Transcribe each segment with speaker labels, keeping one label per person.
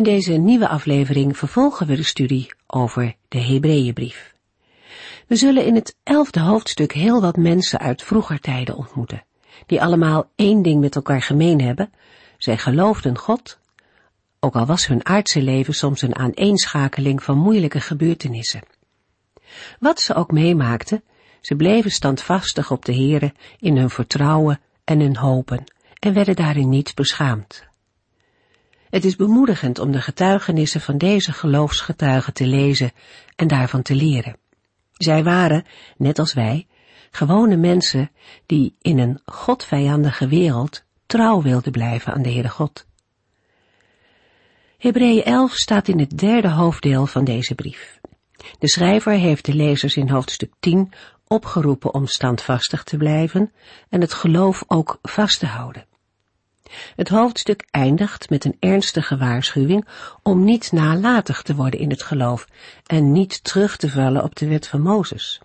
Speaker 1: In deze nieuwe aflevering vervolgen we de studie over de Hebreeënbrief. We zullen in het elfde hoofdstuk heel wat mensen uit vroeger tijden ontmoeten, die allemaal één ding met elkaar gemeen hebben. Zij geloofden God, ook al was hun aardse leven soms een aaneenschakeling van moeilijke gebeurtenissen. Wat ze ook meemaakten, ze bleven standvastig op de Here in hun vertrouwen en hun hopen en werden daarin niet beschaamd. Het is bemoedigend om de getuigenissen van deze geloofsgetuigen te lezen en daarvan te leren. Zij waren, net als wij, gewone mensen die in een godvijandige wereld trouw wilden blijven aan de Heere God. Hebreeën 11 staat in het derde hoofddeel van deze brief. De schrijver heeft de lezers in hoofdstuk 10 opgeroepen om standvastig te blijven en het geloof ook vast te houden. Het hoofdstuk eindigt met een ernstige waarschuwing om niet nalatig te worden in het geloof en niet terug te vallen op de wet van Mozes.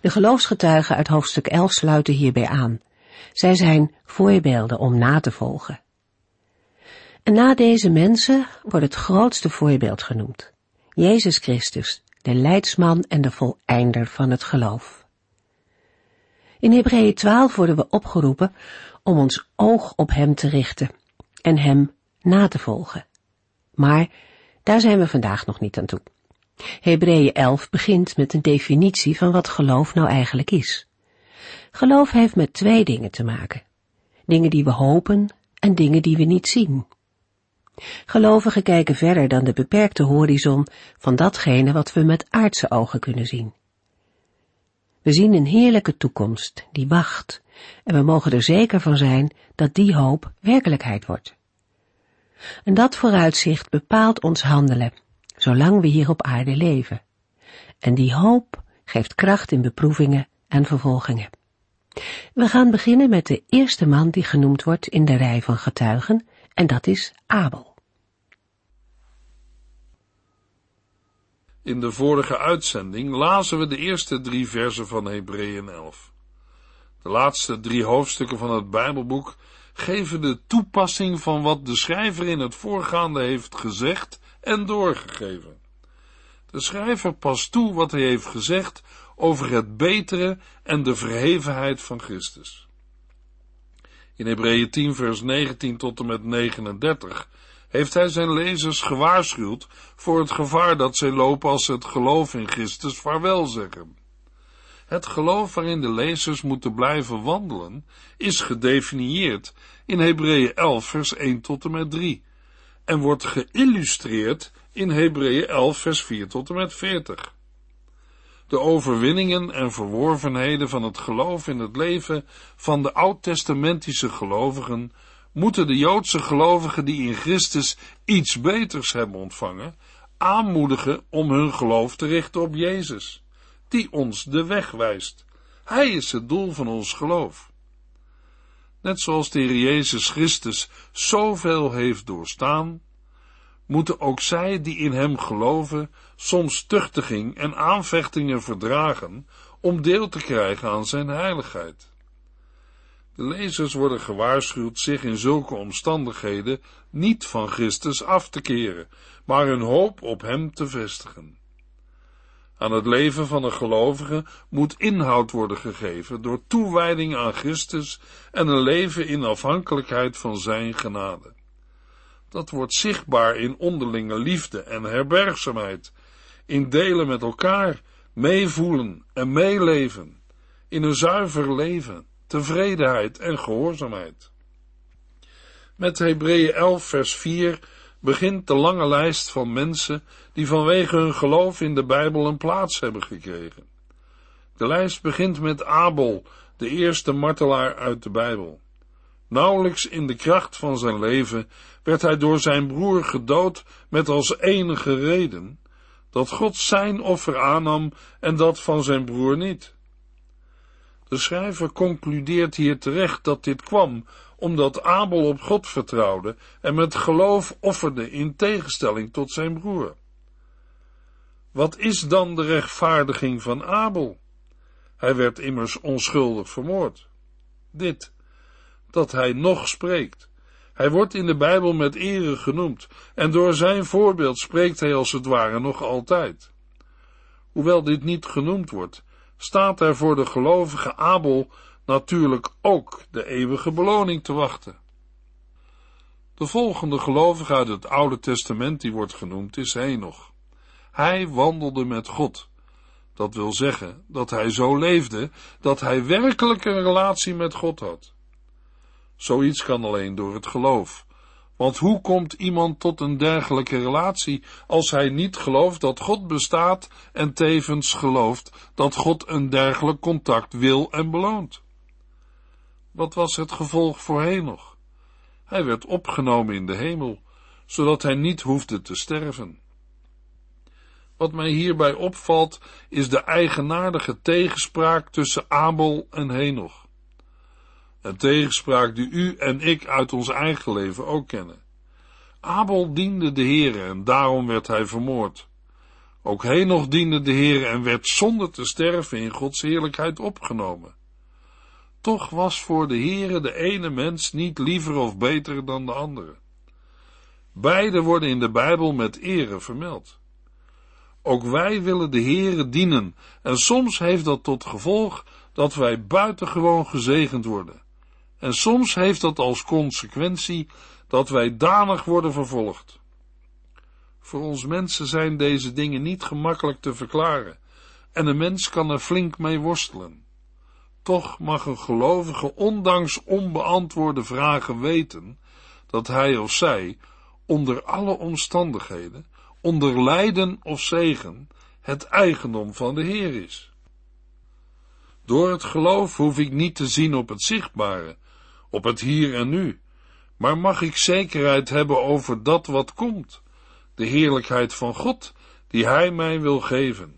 Speaker 1: De geloofsgetuigen uit hoofdstuk 11 sluiten hierbij aan. Zij zijn voorbeelden om na te volgen. En na deze mensen wordt het grootste voorbeeld genoemd. Jezus Christus, de leidsman en de voleinder van het geloof. In Hebreeën 12 worden we opgeroepen om ons oog op Hem te richten en Hem na te volgen. Maar daar zijn we vandaag nog niet aan toe. Hebreeën 11 begint met een definitie van wat geloof nou eigenlijk is. Geloof heeft met twee dingen te maken. Dingen die we hopen en dingen die we niet zien. Gelovigen kijken verder dan de beperkte horizon van datgene wat we met aardse ogen kunnen zien. We zien een heerlijke toekomst die wacht en we mogen er zeker van zijn dat die hoop werkelijkheid wordt. En dat vooruitzicht bepaalt ons handelen, zolang we hier op aarde leven. En die hoop geeft kracht in beproevingen en vervolgingen. We gaan beginnen met de eerste man die genoemd wordt in de rij van getuigen, en dat is Abel.
Speaker 2: In de vorige uitzending lazen we de eerste drie versen van Hebreeën 11. De laatste drie hoofdstukken van het Bijbelboek geven de toepassing van wat de schrijver in het voorgaande heeft gezegd en doorgegeven. De schrijver past toe wat hij heeft gezegd over het betere en de verhevenheid van Christus. In Hebreeën 10 vers 19 tot en met 39 heeft hij zijn lezers gewaarschuwd voor het gevaar dat zij lopen als ze het geloof in Christus vaarwel zeggen. Het geloof waarin de lezers moeten blijven wandelen is gedefinieerd in Hebreeën 11 vers 1 tot en met 3 en wordt geïllustreerd in Hebreeën 11 vers 4 tot en met 40. De overwinningen en verworvenheden van het geloof in het leven van de oud-testamentische gelovigen moeten de Joodse gelovigen die in Christus iets beters hebben ontvangen, aanmoedigen om hun geloof te richten op Jezus die ons de weg wijst. Hij is het doel van ons geloof. Net zoals de Heer Jezus Christus zoveel heeft doorstaan, moeten ook zij die in Hem geloven soms tuchtiging en aanvechtingen verdragen om deel te krijgen aan Zijn heiligheid. De lezers worden gewaarschuwd zich in zulke omstandigheden niet van Christus af te keren, maar hun hoop op Hem te vestigen. Aan het leven van een gelovige moet inhoud worden gegeven door toewijding aan Christus en een leven in afhankelijkheid van Zijn genade. Dat wordt zichtbaar in onderlinge liefde en herbergzaamheid, in delen met elkaar, meevoelen en meeleven, in een zuiver leven, tevredenheid en gehoorzaamheid. Met Hebreeën 11 vers 4 begint de lange lijst van mensen die vanwege hun geloof in de Bijbel een plaats hebben gekregen. De lijst begint met Abel, de eerste martelaar uit de Bijbel. Nauwelijks in de kracht van zijn leven werd hij door zijn broer gedood met als enige reden dat God zijn offer aannam en dat van zijn broer niet. De schrijver concludeert hier terecht dat dit kwam omdat Abel op God vertrouwde en met geloof offerde in tegenstelling tot zijn broer. Wat is dan de rechtvaardiging van Abel? Hij werd immers onschuldig vermoord. Dit, dat hij nog spreekt. Hij wordt in de Bijbel met ere genoemd, en door zijn voorbeeld spreekt hij als het ware nog altijd. Hoewel dit niet genoemd wordt, staat er voor de gelovige Abel natuurlijk ook de eeuwige beloning te wachten. De volgende gelovige uit het Oude Testament die wordt genoemd is Henoch. Hij wandelde met God. Dat wil zeggen dat hij zo leefde dat hij werkelijk een relatie met God had. Zoiets kan alleen door het geloof. Want hoe komt iemand tot een dergelijke relatie als hij niet gelooft dat God bestaat en tevens gelooft dat God een dergelijk contact wil en beloont? Wat was het gevolg voor Henoch? Hij werd opgenomen in de hemel, zodat hij niet hoefde te sterven. Wat mij hierbij opvalt, is de eigenaardige tegenspraak tussen Abel en Henoch. Een tegenspraak die u en ik uit ons eigen leven ook kennen. Abel diende de Heere en daarom werd hij vermoord. Ook Henoch diende de Heere en werd zonder te sterven in Gods heerlijkheid opgenomen. Toch was voor de Heere de ene mens niet liever of beter dan de andere. Beide worden in de Bijbel met ere vermeld. Ook wij willen de Heere dienen en soms heeft dat tot gevolg dat wij buitengewoon gezegend worden. En soms heeft dat als consequentie dat wij danig worden vervolgd. Voor ons mensen zijn deze dingen niet gemakkelijk te verklaren en een mens kan er flink mee worstelen. Toch mag een gelovige ondanks onbeantwoorde vragen weten dat hij of zij onder alle omstandigheden, onder lijden of zegen, het eigendom van de Heer is. Door het geloof hoef ik niet te zien op het zichtbare, op het hier en nu, maar mag ik zekerheid hebben over dat wat komt, de heerlijkheid van God, die Hij mij wil geven.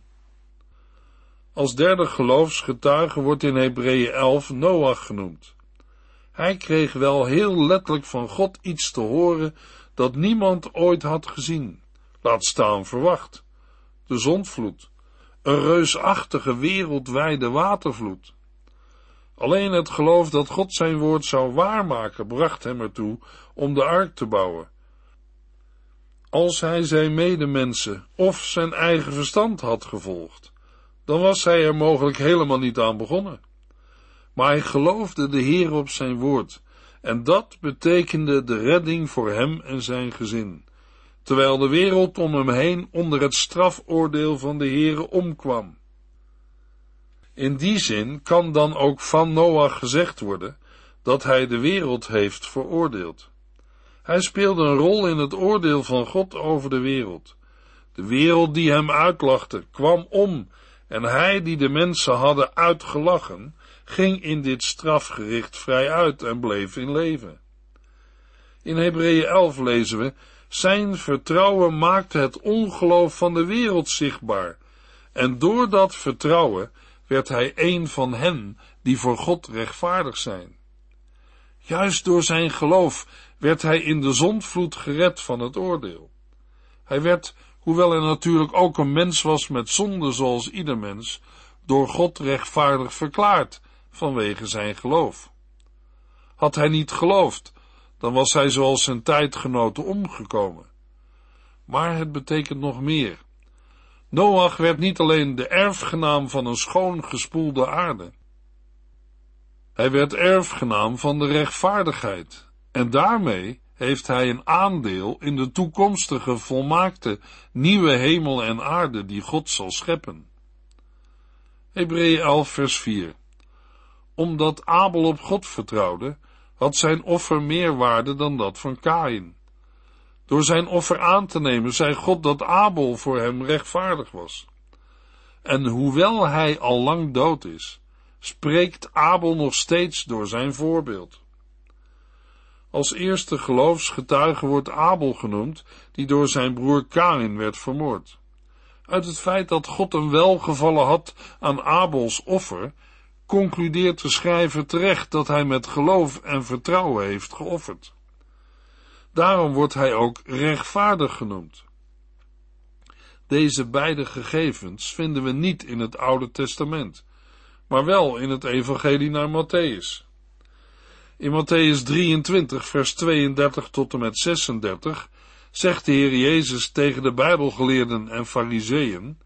Speaker 2: Als derde geloofsgetuige wordt in Hebreeën 11 Noach genoemd. Hij kreeg wel heel letterlijk van God iets te horen dat niemand ooit had gezien, laat staan verwacht. De zondvloed, een reusachtige wereldwijde watervloed. Alleen het geloof dat God zijn woord zou waarmaken bracht hem ertoe om de ark te bouwen. Als hij zijn medemensen of zijn eigen verstand had gevolgd, dan was hij er mogelijk helemaal niet aan begonnen. Maar hij geloofde de Heer op zijn woord, en dat betekende de redding voor hem en zijn gezin, terwijl de wereld om hem heen onder het strafoordeel van de Heere omkwam. In die zin kan dan ook van Noach gezegd worden dat hij de wereld heeft veroordeeld. Hij speelde een rol in het oordeel van God over de wereld. De wereld die hem uitlachte kwam om en hij die de mensen hadden uitgelachen, ging in dit strafgericht vrij uit en bleef in leven. In Hebreeën 11 lezen we, zijn vertrouwen maakte het ongeloof van de wereld zichtbaar, en door dat vertrouwen werd hij een van hen die voor God rechtvaardig zijn. Juist door zijn geloof werd hij in de zondvloed gered van het oordeel. Hij werd hoewel hij natuurlijk ook een mens was met zonde zoals ieder mens, door God rechtvaardig verklaard vanwege zijn geloof. Had hij niet geloofd, dan was hij zoals zijn tijdgenoten omgekomen. Maar het betekent nog meer. Noach werd niet alleen de erfgenaam van een schoon gespoelde aarde. Hij werd erfgenaam van de rechtvaardigheid en daarmee heeft hij een aandeel in de toekomstige volmaakte nieuwe hemel en aarde die God zal scheppen. Hebreeën 11 vers 4 Omdat Abel op God vertrouwde, had zijn offer meer waarde dan dat van Kain. Door zijn offer aan te nemen, zei God dat Abel voor hem rechtvaardig was. En hoewel hij al lang dood is, spreekt Abel nog steeds door zijn voorbeeld. Als eerste geloofsgetuige wordt Abel genoemd, die door zijn broer Kain werd vermoord. Uit het feit dat God een welgevallen had aan Abels offer, concludeert de schrijver terecht dat hij met geloof en vertrouwen heeft geofferd. Daarom wordt hij ook rechtvaardig genoemd. Deze beide gegevens vinden we niet in het Oude Testament, maar wel in het Evangelie naar Matthäus. In Matthäus 23, vers 32 tot en met 36 zegt de Heer Jezus tegen de Bijbelgeleerden en Fariseeën: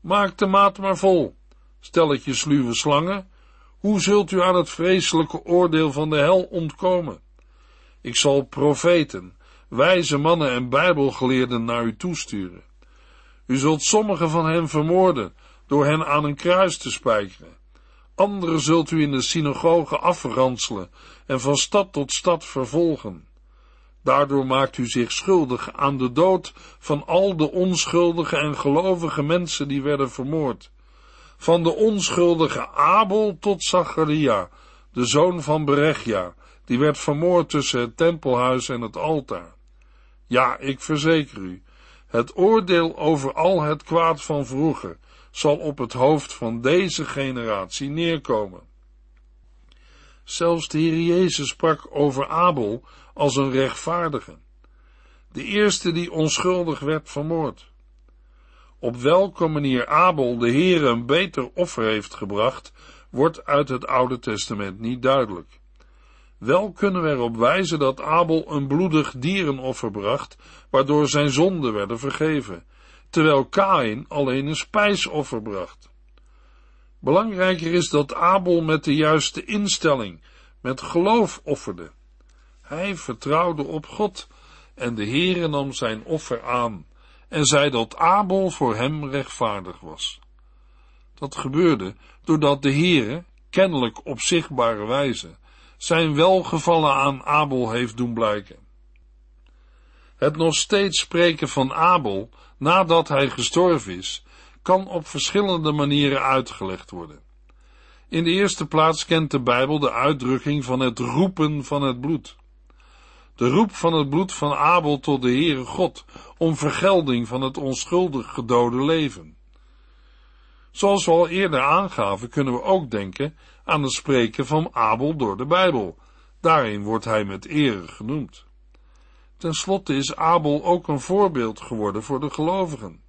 Speaker 2: Maak de maat maar vol, stelletje sluwe slangen, hoe zult u aan het vreselijke oordeel van de hel ontkomen? Ik zal profeten, wijze mannen en Bijbelgeleerden naar u toesturen. U zult sommigen van hen vermoorden door hen aan een kruis te spijkeren. Anderen zult u in de synagogen afranselen en van stad tot stad vervolgen. Daardoor maakt u zich schuldig aan de dood van al de onschuldige en gelovige mensen die werden vermoord. Van de onschuldige Abel tot Zacharia, de zoon van Berechia, die werd vermoord tussen het tempelhuis en het altaar. Ja, ik verzeker u, het oordeel over al het kwaad van vroeger zal op het hoofd van deze generatie neerkomen. Zelfs de Heer Jezus sprak over Abel als een rechtvaardige, de eerste die onschuldig werd vermoord. Op welke manier Abel de Heer een beter offer heeft gebracht, wordt uit het Oude Testament niet duidelijk. Wel kunnen we erop wijzen dat Abel een bloedig dierenoffer bracht, waardoor zijn zonden werden vergeven, terwijl Kain alleen een spijsoffer bracht. Belangrijker is dat Abel met de juiste instelling, met geloof offerde. Hij vertrouwde op God en de Heere nam zijn offer aan en zei dat Abel voor hem rechtvaardig was. Dat gebeurde doordat de Heere, kennelijk op zichtbare wijze, zijn welgevallen aan Abel heeft doen blijken. Het nog steeds spreken van Abel nadat hij gestorven is, kan op verschillende manieren uitgelegd worden. In de eerste plaats kent de Bijbel de uitdrukking van het roepen van het bloed. De roep van het bloed van Abel tot de Heere God om vergelding van het onschuldig gedode leven. Zoals we al eerder aangaven, kunnen we ook denken aan het spreken van Abel door de Bijbel. Daarin wordt hij met ere genoemd. Ten slotte is Abel ook een voorbeeld geworden voor de gelovigen.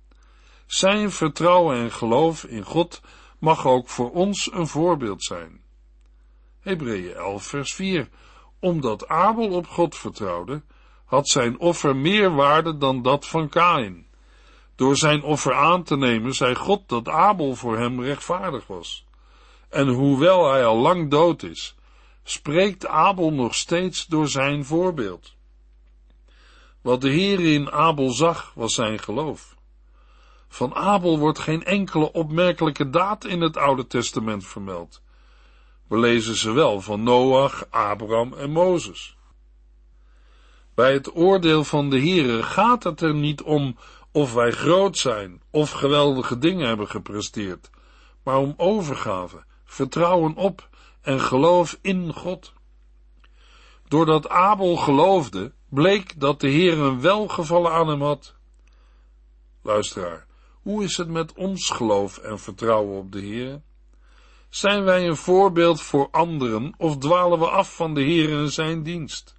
Speaker 2: Zijn vertrouwen en geloof in God mag ook voor ons een voorbeeld zijn. Hebreeën 11 vers 4 Omdat Abel op God vertrouwde, had zijn offer meer waarde dan dat van Kain. Door zijn offer aan te nemen, zei God dat Abel voor hem rechtvaardig was. En hoewel hij al lang dood is, spreekt Abel nog steeds door zijn voorbeeld. Wat de Heer in Abel zag, was zijn geloof. Van Abel wordt geen enkele opmerkelijke daad in het Oude Testament vermeld. We lezen ze wel van Noach, Abraham en Mozes. Bij het oordeel van de Heere gaat het er niet om of wij groot zijn of geweldige dingen hebben gepresteerd, maar om overgave, vertrouwen op en geloof in God. Doordat Abel geloofde, bleek dat de Heer een welgevallen aan hem had. Luisteraar, hoe is het met ons geloof en vertrouwen op de Heer? Zijn wij een voorbeeld voor anderen of dwalen we af van de Heer en zijn dienst?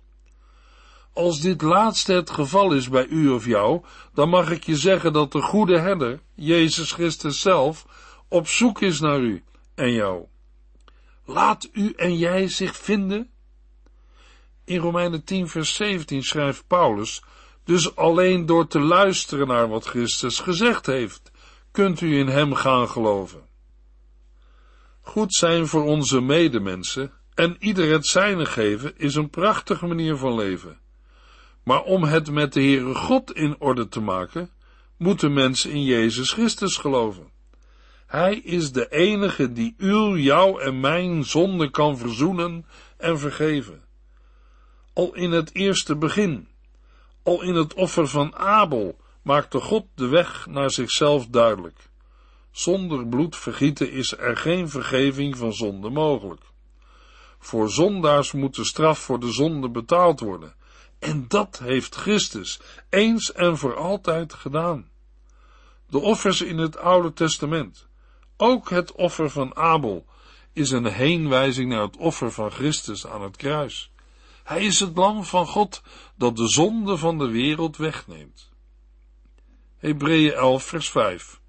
Speaker 2: Als dit laatste het geval is bij u of jou, dan mag ik je zeggen dat de goede herder, Jezus Christus zelf, op zoek is naar u en jou. Laat u en jij zich vinden? In Romeinen 10 vers 17 schrijft Paulus, dus alleen door te luisteren naar wat Christus gezegd heeft, kunt u in hem gaan geloven. Goed zijn voor onze medemensen en ieder het zijne geven is een prachtige manier van leven. Maar om het met de Heere God in orde te maken, moeten mensen in Jezus Christus geloven. Hij is de enige die uw, jou en mijn zonde kan verzoenen en vergeven. Al in het eerste begin, al in het offer van Abel, maakte God de weg naar zichzelf duidelijk. Zonder bloedvergieten is er geen vergeving van zonde mogelijk. Voor zondaars moet de straf voor de zonde betaald worden. En dat heeft Christus eens en voor altijd gedaan. De offers in het Oude Testament, ook het offer van Abel, is een heenwijzing naar het offer van Christus aan het kruis. Hij is het lam van God dat de zonde van de wereld wegneemt. Hebreeën 11 vers 5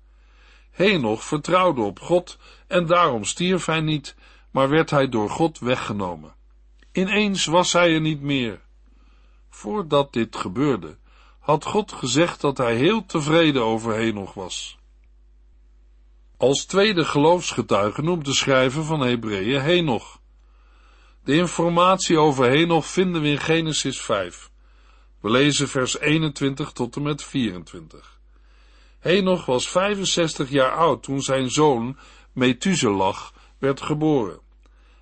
Speaker 2: Henoch vertrouwde op God en daarom stierf hij niet, maar werd hij door God weggenomen. Ineens was hij er niet meer. Voordat dit gebeurde, had God gezegd dat hij heel tevreden over Henoch was. Als tweede geloofsgetuige noemt de schrijver van Hebreeën Henoch. De informatie over Henoch vinden we in Genesis 5. We lezen vers 21 tot en met 24. Henoch was 65 jaar oud toen zijn zoon Methuselah werd geboren.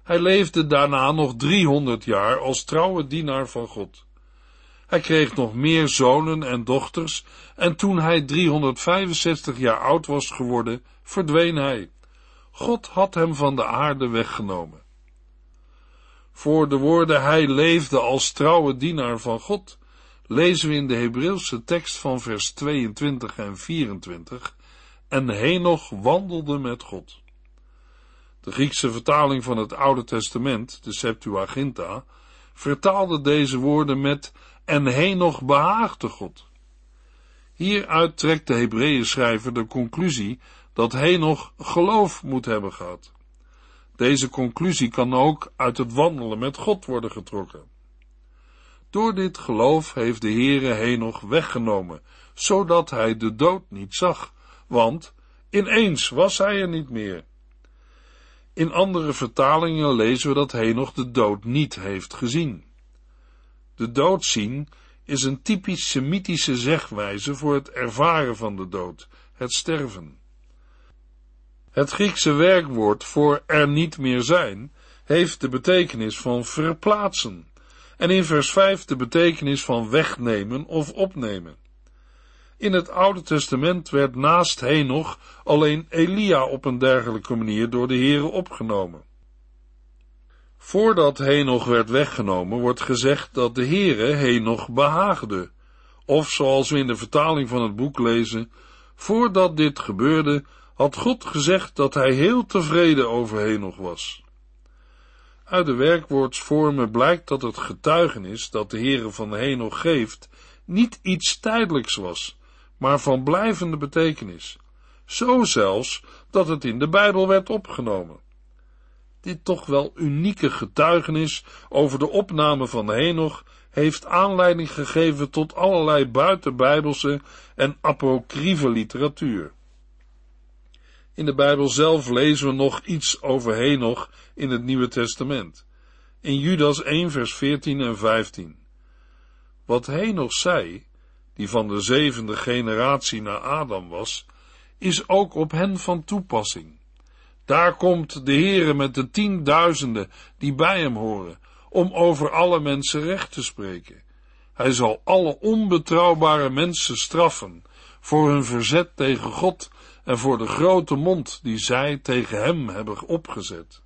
Speaker 2: Hij leefde daarna nog 300 jaar als trouwe dienaar van God. Hij kreeg nog meer zonen en dochters en toen hij 365 jaar oud was geworden, verdween hij. God had hem van de aarde weggenomen. Voor de woorden hij leefde als trouwe dienaar van God, lezen we in de Hebreeuwse tekst van vers 22 en 24, en Henoch wandelde met God. De Griekse vertaling van het Oude Testament, de Septuaginta, vertaalde deze woorden met en Henoch behaagde God. Hieruit trekt de Hebreeën schrijver de conclusie dat Henoch geloof moet hebben gehad. Deze conclusie kan ook uit het wandelen met God worden getrokken. Door dit geloof heeft de Heere Henoch weggenomen, zodat hij de dood niet zag, want ineens was hij er niet meer. In andere vertalingen lezen we dat Henoch de dood niet heeft gezien. De dood zien is een typisch Semitische zegwijze voor het ervaren van de dood, het sterven. Het Griekse werkwoord voor er niet meer zijn heeft de betekenis van verplaatsen en in vers 5 de betekenis van wegnemen of opnemen. In het Oude Testament werd naast Henoch alleen Elia op een dergelijke manier door de Here opgenomen. Voordat Henoch werd weggenomen, wordt gezegd dat de Heere Henoch behaagde, of zoals we in de vertaling van het boek lezen, voordat dit gebeurde, had God gezegd dat hij heel tevreden over Henoch was. Uit de werkwoordsvormen blijkt dat het getuigenis dat de Heere van Henoch geeft, niet iets tijdelijks was, maar van blijvende betekenis. Zo zelfs dat het in de Bijbel werd opgenomen. Dit toch wel unieke getuigenis over de opname van Henoch heeft aanleiding gegeven tot allerlei buitenbijbelse en apocryfe literatuur. In de Bijbel zelf lezen we nog iets over Henoch in het Nieuwe Testament. In Judas 1 vers 14 en 15. Wat Henoch zei, die van de zevende generatie na Adam was, is ook op hen van toepassing. Daar komt de Heere met de tienduizenden die bij hem horen, om over alle mensen recht te spreken. Hij zal alle onbetrouwbare mensen straffen voor hun verzet tegen God en voor de grote mond die zij tegen hem hebben opgezet.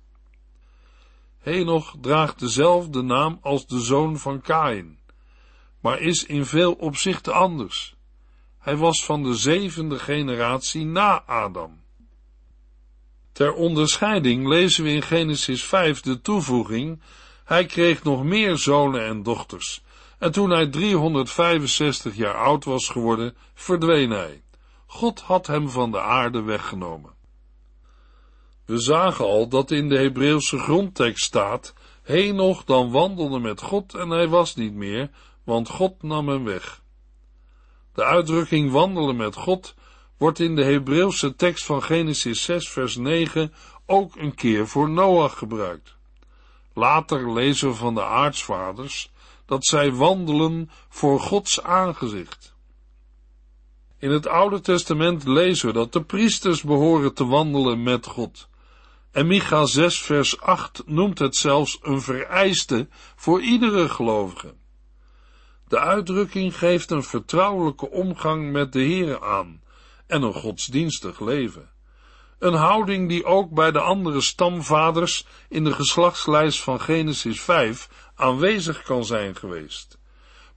Speaker 2: Henoch draagt dezelfde naam als de zoon van Kain, maar is in veel opzichten anders. Hij was van de zevende generatie na Adam. Ter onderscheiding lezen we in Genesis 5 de toevoeging, hij kreeg nog meer zonen en dochters, en toen hij 365 jaar oud was geworden, verdween hij. God had hem van de aarde weggenomen. We zagen al dat in de Hebreeuwse grondtekst staat, Henoch dan wandelde met God en hij was niet meer, want God nam hem weg. De uitdrukking wandelen met God wordt in de Hebreeuwse tekst van Genesis 6 vers 9 ook een keer voor Noach gebruikt. Later lezen we van de aartsvaders dat zij wandelen voor Gods aangezicht. In het Oude Testament lezen we dat de priesters behoren te wandelen met God. En Micha 6 vers 8 noemt het zelfs een vereiste voor iedere gelovige. De uitdrukking geeft een vertrouwelijke omgang met de Heere aan en een godsdienstig leven. Een houding die ook bij de andere stamvaders in de geslachtslijst van Genesis 5 aanwezig kan zijn geweest.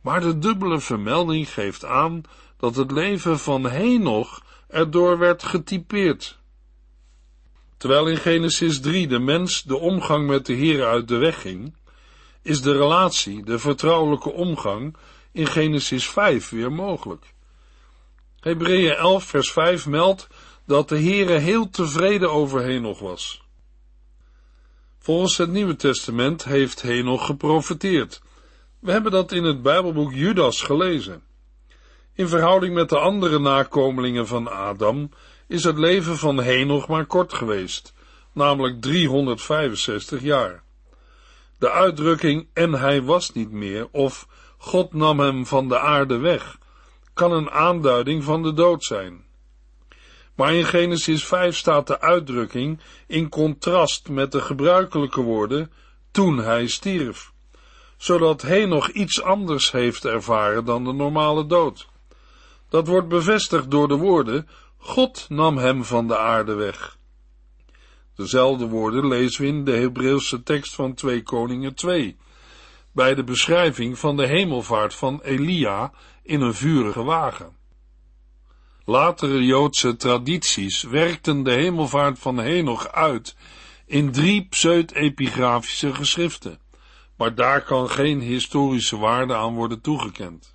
Speaker 2: Maar de dubbele vermelding geeft aan dat het leven van Henoch erdoor werd getypeerd. Terwijl in Genesis 3 de mens de omgang met de Heer uit de weg ging, is de relatie, de vertrouwelijke omgang, in Genesis 5 weer mogelijk. Hebreeën 11 vers 5 meldt dat de Heere heel tevreden over Henoch was. Volgens het Nieuwe Testament heeft Henoch geprofeteerd. We hebben dat in het Bijbelboek Judas gelezen. In verhouding met de andere nakomelingen van Adam is het leven van Henoch maar kort geweest, namelijk 365 jaar. De uitdrukking en hij was niet meer of God nam hem van de aarde weg, kan een aanduiding van de dood zijn. Maar in Genesis 5 staat de uitdrukking in contrast met de gebruikelijke woorden toen hij stierf, zodat hij nog iets anders heeft ervaren dan de normale dood. Dat wordt bevestigd door de woorden God nam hem van de aarde weg. Dezelfde woorden lezen we in de Hebreeuwse tekst van 2 Koningen 2, bij de beschrijving van de hemelvaart van Elia in een vurige wagen. Latere Joodse tradities werkten de hemelvaart van Henoch uit in drie pseudepigrafische geschriften, maar daar kan geen historische waarde aan worden toegekend.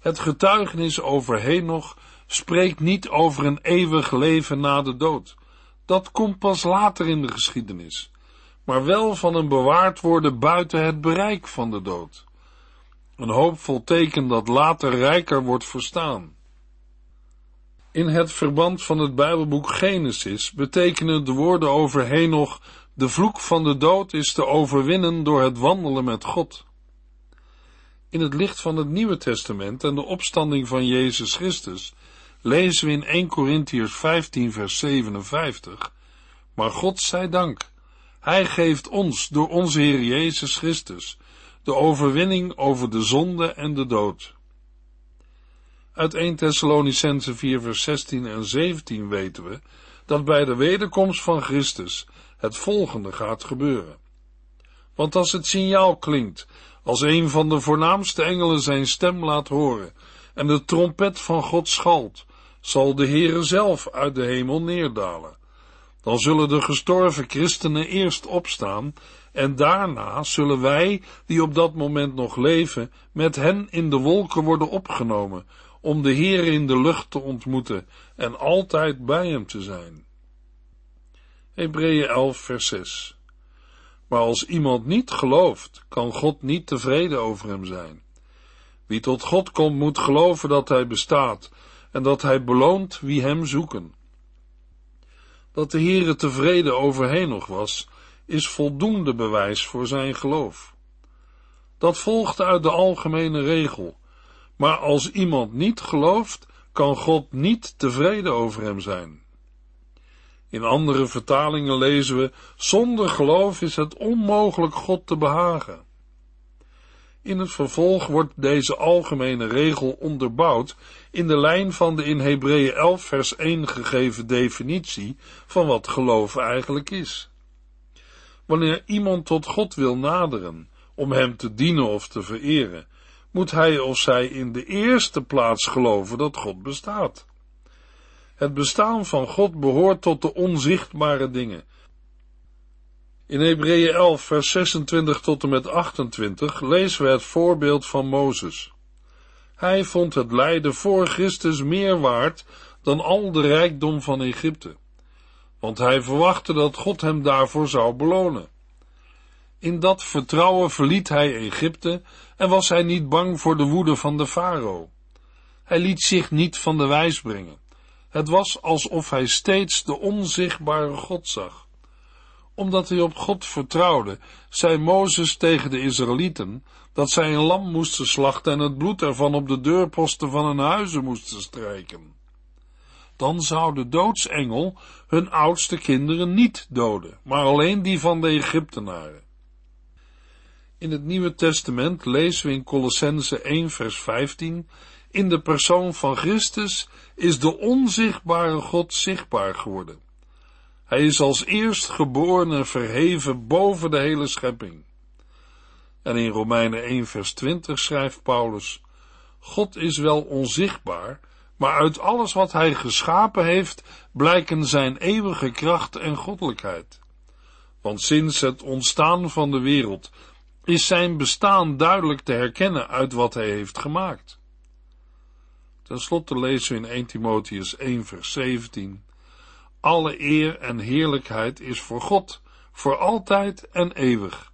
Speaker 2: Het getuigenis over Henoch spreekt niet over een eeuwig leven na de dood. Dat komt pas later in de geschiedenis, maar wel van een bewaard worden buiten het bereik van de dood. Een hoopvol teken dat later rijker wordt verstaan. In het verband van het Bijbelboek Genesis betekenen de woorden over Henoch de vloek van de dood is te overwinnen door het wandelen met God. In het licht van het Nieuwe Testament en de opstanding van Jezus Christus lezen we in 1 Corinthiërs 15 vers 57, maar God zij dank, Hij geeft ons door onze Heer Jezus Christus de overwinning over de zonde en de dood. Uit 1 Thessalonicense 4 vers 16 en 17 weten we dat bij de wederkomst van Christus het volgende gaat gebeuren. Want als het signaal klinkt, als een van de voornaamste engelen zijn stem laat horen, en de trompet van God schalt, zal de Heere zelf uit de hemel neerdalen. Dan zullen de gestorven christenen eerst opstaan, en daarna zullen wij, die op dat moment nog leven, met hen in de wolken worden opgenomen, om de Heer in de lucht te ontmoeten en altijd bij hem te zijn. Hebreeën 11 vers 6 Maar als iemand niet gelooft, kan God niet tevreden over hem zijn. Wie tot God komt, moet geloven dat hij bestaat en dat hij beloont wie hem zoeken. Dat de Heere tevreden over nog was, is voldoende bewijs voor zijn geloof. Dat volgt uit de algemene regel maar als iemand niet gelooft, kan God niet tevreden over hem zijn. In andere vertalingen lezen we: zonder geloof is het onmogelijk God te behagen. In het vervolg wordt deze algemene regel onderbouwd in de lijn van de in Hebreeën 11 vers 1 gegeven definitie van wat geloof eigenlijk is. Wanneer iemand tot God wil naderen om hem te dienen of te vereren, moet hij of zij in de eerste plaats geloven dat God bestaat. Het bestaan van God behoort tot de onzichtbare dingen. In Hebreeën 11, vers 26 tot en met 28 lezen we het voorbeeld van Mozes. Hij vond het lijden voor Christus meer waard dan al de rijkdom van Egypte, want hij verwachtte dat God hem daarvoor zou belonen. In dat vertrouwen verliet hij Egypte en was hij niet bang voor de woede van de farao. Hij liet zich niet van de wijs brengen. Het was alsof hij steeds de onzichtbare God zag. Omdat hij op God vertrouwde, zei Mozes tegen de Israëlieten dat zij een lam moesten slachten en het bloed ervan op de deurposten van hun huizen moesten strijken. Dan zou de doodsengel hun oudste kinderen niet doden, maar alleen die van de Egyptenaren. In het Nieuwe Testament lezen we in Colossense 1 vers 15, in de persoon van Christus is de onzichtbare God zichtbaar geworden. Hij is als eerstgeborene verheven boven de hele schepping. En in Romeinen 1 vers 20 schrijft Paulus, God is wel onzichtbaar, maar uit alles wat hij geschapen heeft, blijken zijn eeuwige kracht en goddelijkheid. Want sinds het ontstaan van de wereld is zijn bestaan duidelijk te herkennen uit wat hij heeft gemaakt. Ten slotte lezen we in 1 Timotheus 1 vers 17 alle eer en heerlijkheid is voor God, voor altijd en eeuwig.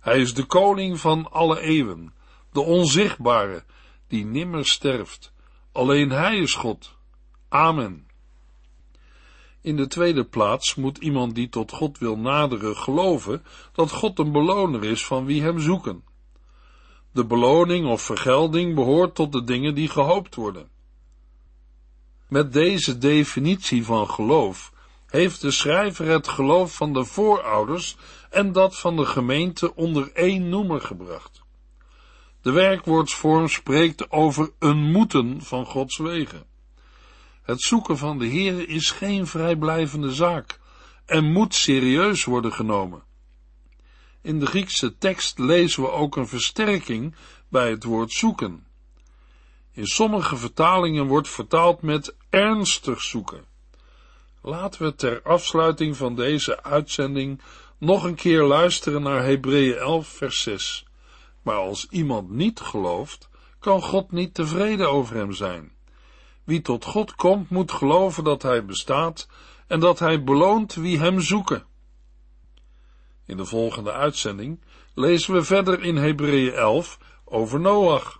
Speaker 2: Hij is de koning van alle eeuwen, de onzichtbare, die nimmer sterft. Alleen Hij is God. Amen. In de tweede plaats moet iemand die tot God wil naderen geloven dat God een beloner is van wie hem zoeken. De beloning of vergelding behoort tot de dingen die gehoopt worden. Met deze definitie van geloof heeft de schrijver het geloof van de voorouders en dat van de gemeente onder één noemer gebracht. De werkwoordsvorm spreekt over een moeten van Gods wegen. Het zoeken van de Heer is geen vrijblijvende zaak en moet serieus worden genomen. In de Griekse tekst lezen we ook een versterking bij het woord zoeken. In sommige vertalingen wordt vertaald met ernstig zoeken. Laten we ter afsluiting van deze uitzending nog een keer luisteren naar Hebreeën 11 vers 6. Maar als iemand niet gelooft, kan God niet tevreden over hem zijn. Wie tot God komt, moet geloven dat hij bestaat en dat hij beloont wie hem zoeken. In de volgende uitzending lezen we verder in Hebreeën 11 over Noach.